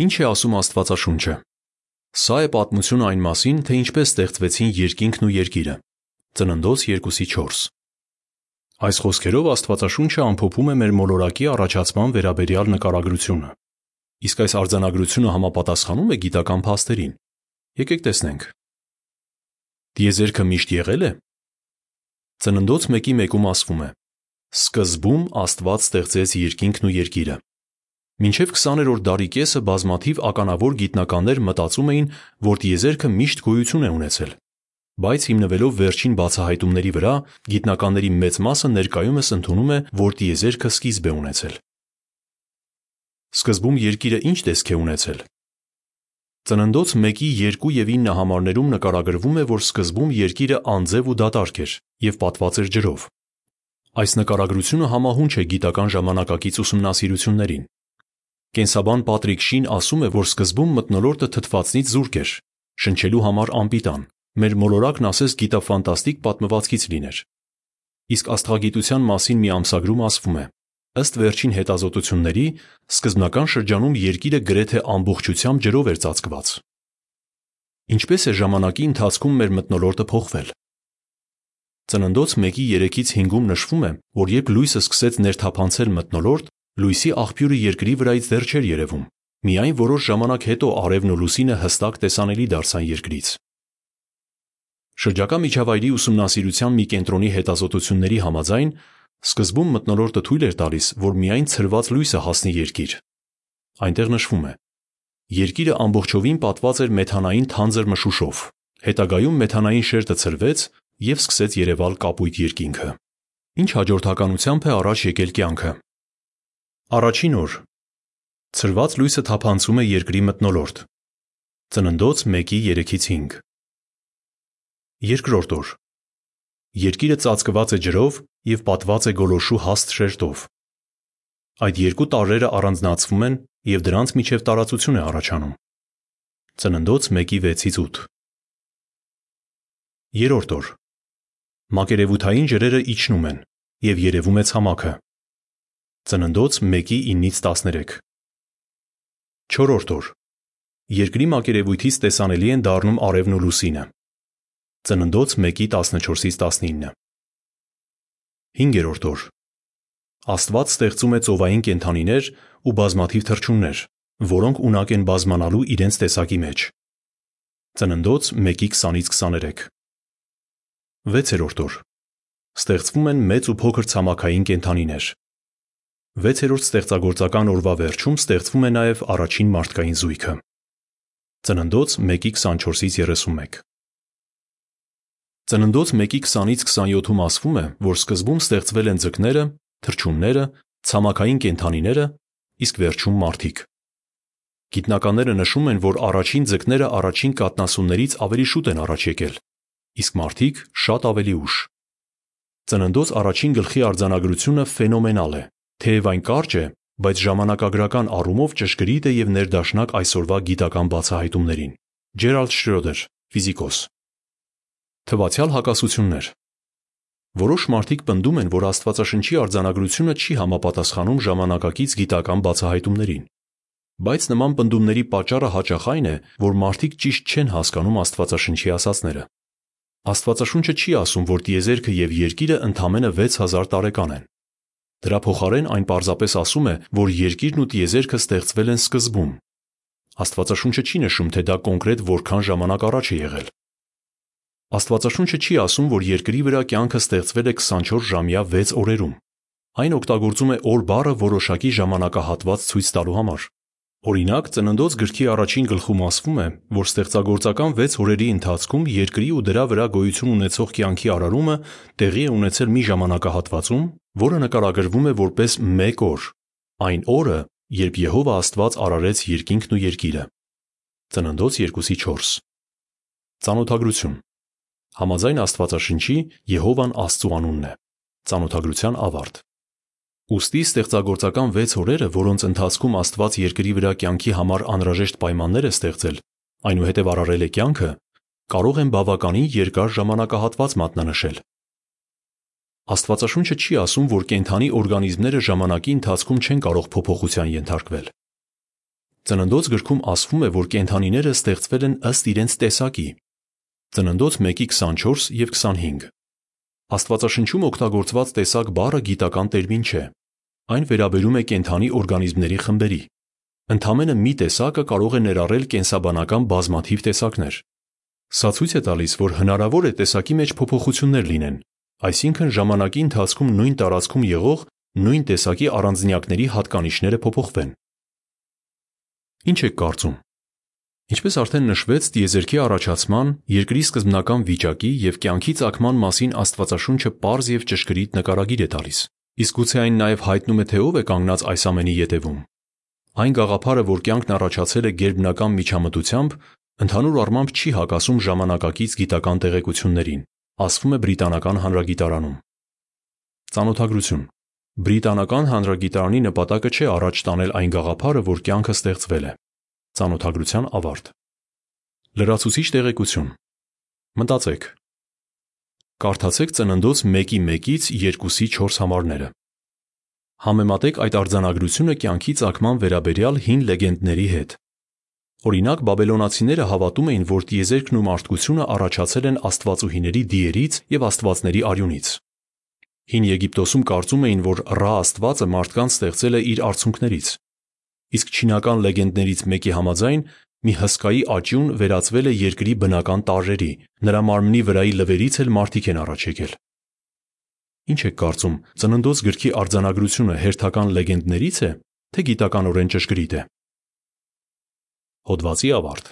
Ինչ է ասում Աստվածաշունչը։ Սա է պատմությունը այն մասին, թե ինչպես ստեղծվեցին երկինքն ու երկիրը։ Ծննդոց 2:4։ Այս խոսքերով Աստվածաշունչը ամփոփում է մեր մոլորակի առաջացման վերաբերյալ նկարագրությունը։ Իսկ այս արձանագրությունը համապատասխանում է գիտական փաստերին։ Եկեք տեսնենք։ Տիեզերքը միշտ եղել է։ Ծննդոց 1:1-ում ասվում է. Սկզբում Աստված ստեղծեց երկինքն ու երկիրը։ Մինչև 20-րդ դարի կեսը բազմաթիվ ականավոր գիտնականներ մտածում էին, որ տիեզերքը միշտ գոյություն է ունեցել, բայց հիմնվելով վերջին բացահայտումների վրա, գիտնականների մեծ մասը ներկայումս ընդունում է, որ տիեզերքը սկիզբ է ունեցել։ Սկզբում երկիրը ինչ տեսք է ունեցել։ Ծննդոց 1-ի 2 եւ 9 համարներում նկարագրվում է, որ սկզբում երկիրը անձև ու դատարկ էր եւ պատված էր ջրով։ Այս նկարագրությունը համահունչ է գիտական ժամանակակից ուսումնասիրություններին։ Կենսաբան Պատրիկ Շին ասում է, որ սկզբում մթնոլորտը թթվածնից զուրկ էր, շնչելու համար անպիտան։ Մեր մոլորակն ասես գիտաֆանտաստիկ պատմվածքից լիներ։ Իսկ աստղագիտության մասին մի ամսագրում ասվում է. ըստ վերջին հետազոտությունների, սկզբնական շրջանում երկիրը գրեթե ամբողջությամբ ջրով էր ծածկված։ Ինչպես է ժամանակի ընթացքում մեր մթնոլորտը փոխվել։ Ծննդոց 1-ի 3-ից 5-ում նշվում է, որ երբ լույսը սկսեց ներթափանցել մթնոլորտ, լույսի աղբյուրը երկրի վրայից դեռ չէր երևում։ Միայն որոշ ժամանակ հետո արևն ու լուսինը հստակ տեսանելի դարձան երկրից։ Շրջակա միջավայրի ուսումնասիրության մի կենտրոնի հետազոտությունների համաձայն սկզբում մթնոլորտը թույլ էր տալիս, որ միայն ցրված լույսը հասնի երկիր։ Այնտեղ նշվում է. Երկիրը ամբողջովին պատված էր մեթանային թանձր մշուշով։ Հետագայում մեթանային շերտը ցրվեց եւ սկսեց երևալ կապույտ երկինքը։ Ինչ հաջորդականությամբ է առաջ եկել կյանքը։ Առաջին օր. Ցրված լույսը թափանցում է երկրի մթնոլորտ։ Ծննդոց 1-ի 3-ից 5։ Երկրորդ օր. Երկիրը ծածկված է ջրով եւ պատված է գոլորշու հաստ շերտով։ Այդ երկու տարրերը առանձնացվում են եւ դրանց միջև տարածություն է առաջանում։ Ծննդոց 1-ի 6-ից 8։ Երրորդ օր. Մակերևութային ջրերը իջնում են եւ երևում է ցամաքը։ Ծննդոց 1-ի 9-ից 13։ Չորրորդ օր Երկրի մակերևույթից տեսանելի են դառնում արևն ու լուսինը։ Ծննդոց 1-ի 14-ից 19։ Հինգերորդ օր Աստված ստեղծում է ծովային կենդանիներ ու բազմաթիվ թռչուններ, որոնք ունակ են բազմանալու իրենց տեսակի մեջ։ Ծննդոց 1-ի 20-ից 23։ Վեցերորդ օր Ստեղծվում են մեծ ու փոքր ցամաքային կենդանիներ։ Վեցերորդ ստեղծագործական օրվա վերջում ստեղծվում է նաև առաջին մարդկային զույգը։ Ծննդոց 1:24-ից 31։ Ծննդոց 1:20-ից 27-ում ասվում է, որ սկզբում ստեղծվել են ձկները, թռչունները, ցամաքային կենդանիները, իսկ վերջում մարդիկ։ Գիտնականները նշում են, որ առաջին ձկները առաջին կաթնասուններից ավելի շուտ են առաջ եկել, իսկ մարդիկ շատ ավելի ուշ։ Ծննդոց առաջին գլխի արձանագրությունը ֆենոմենալ է, Թեև այն կարճ է, բայց ժամանակագրական առումով ճշգրիտ է եւ ներդաշնակ այսօրվա գիտական բացահայտումներին։ Ջերալդ Շրոդեր, ֆիզիկոս։ Թվացial հակասություններ. Որոշ մարդիկ պնդում են, որ Աստվածաշնչի արձանագրությունը չի համապատասխանում ժամանակակից գիտական բացահայտումներին։ Բայց նման պնդումների պատճառը հաճախ այն է, որ մարդիկ ճիշտ չեն հասկանում Աստվածաշնչի ասածները։ Աստվածաշունչը չի ասում, որ տիեզերքը եւ երկիրը ընդամենը 6000 տարեկան են։ Դրա փոխարեն այն պարզապես ասում է, որ երկիրն ու տիեզերքը ստեղծվել են սկզբում։ Աստվածաշունչը չի նշում, թե դա կոնկրետ որքան ժամանակ առաջ է եղել։ Աստվածաշունչը չի ասում, որ երկրի վրա կյանքը ստեղծվել է 24 ժամյա 6 օրերում։ Այն օգտագործում է օր բառը որոշակի ժամանակահատված ցույց տալու համար։ Օրինակ, Ծննդոց գրքի առաջին գլխում ասվում է, որ ստեղծագործական 6 օրերի ընթացքում երկրի ու դրա վրա գոյություն ունեցող կյանքի արարումը տեղի է ունեցել մի ժամանակահատվածում, որը նկարագրվում է որպես մեկ օր, այն օրը, երբ Եհովա Աստված արարեց երկինքն ու երկիրը։ Ծննդոց 2:4 Ծանոթագրություն Համաձայն Աստվածաշնչի Եհովան Աստծու անունն է։ Ծանոթագրության ավարտ Ոստի ստեղծագործական 6 օրերը, որոնց ընթացքում Աստված երկրի վրա կյանքի համար անհրաժեշտ պայմաններ է ստեղծել, այնուհետև արարել է կյանքը, կարող են բավականին երկար ժամանակահատված մատնանշել։ Աստվածաշունչը չի ասում, որ կենդանի օրգանիզմները ժամանակի ընթացքում չեն կարող փոփոխության ենթարկվել։ Ծննդոց գրքում ասվում է, որ կենդանիները ստեղծվել են ըստ իրենց տեսակի։ Ծննդոց 1:24 եւ 25։ Աստվածաշնչում օգտագործված տեսակ բառը գիտական տերմին չէ։ Այն վերաբերում է կենդանի օրգանիզմների խմբերի։ Ընդամենը մի տեսակը կարող է ներառել կենսաբանական բազմաթիվ տեսակներ։ Սա ցույց է տալիս, որ հնարավոր է տեսակի մեջ փոփոխություններ լինեն, այսինքն ժամանակի ընթացքում նույն տարածքում եղող նույն տեսակի առանձնյակների հատկանիշները փոփոխվեն։ Ինչ եք կարծում։ Ինչպես արդեն նշվեց, տիեզերքի առաջացման, երկրի սկզբնական վիճակի եւ կյանքի ցակման մասին Աստվածաշունչը པարզ եւ ճշգրիտ նկարագիր է տալիս։ Իսկ գուցե այն նաեւ հայտնում է, թե ով է կանգնած այս ամենի ետևում։ Այն գաղափարը, որ կյանքն առաջացել է գերբնական միջամտությամբ, ընդհանուր առմամբ չի հակասում ժամանակակից գիտական տեղեկություններին, ասվում է բրիտանական հանրագիտարանում։ Ծանոթագրություն. Բրիտանական հանրագիտարանի նպատակը չէ առաջ տանել այն գաղափարը, որ կյանքը ստեղծվել է։ Ծանոթագրության ավարտ։ Լրացուցիչ տեղեկություն։ Մտածեք։ Կարդացեք ծննդոց 1-ի 1-ից 2-ի 4 համարները։ Համեմատեք այդ արձանագրությունը կյանքի ցակման վերաբերյալ հին լեգենդների հետ։ Օրինակ, բաբելոնացիները հավատում էին, որ տիեզերքն ու մարդկությունը առաջացել են աստվածուհիների դիերից եւ աստվածների արյունից։ Հին Եգիպտոսում կարծում էին, որ Ռա աստվածը մարդկանց ստեղծել է իր արցունքներից։ Իսկ չինական լեգենդներից մեկի համաձայն մի հսկայի աճյուն վերածվել է երկրի բնական տարրերի, նրա մարմնի վրայի լվերից էլ մարդիկ են առաջ եկել։ Ինչ եք կարծում, ծննդոց գրքի արձանագրությունը հերթական լեգենդներից է, թե գիտականորեն ճշգրիտ է։ Հոդվացի ավարտ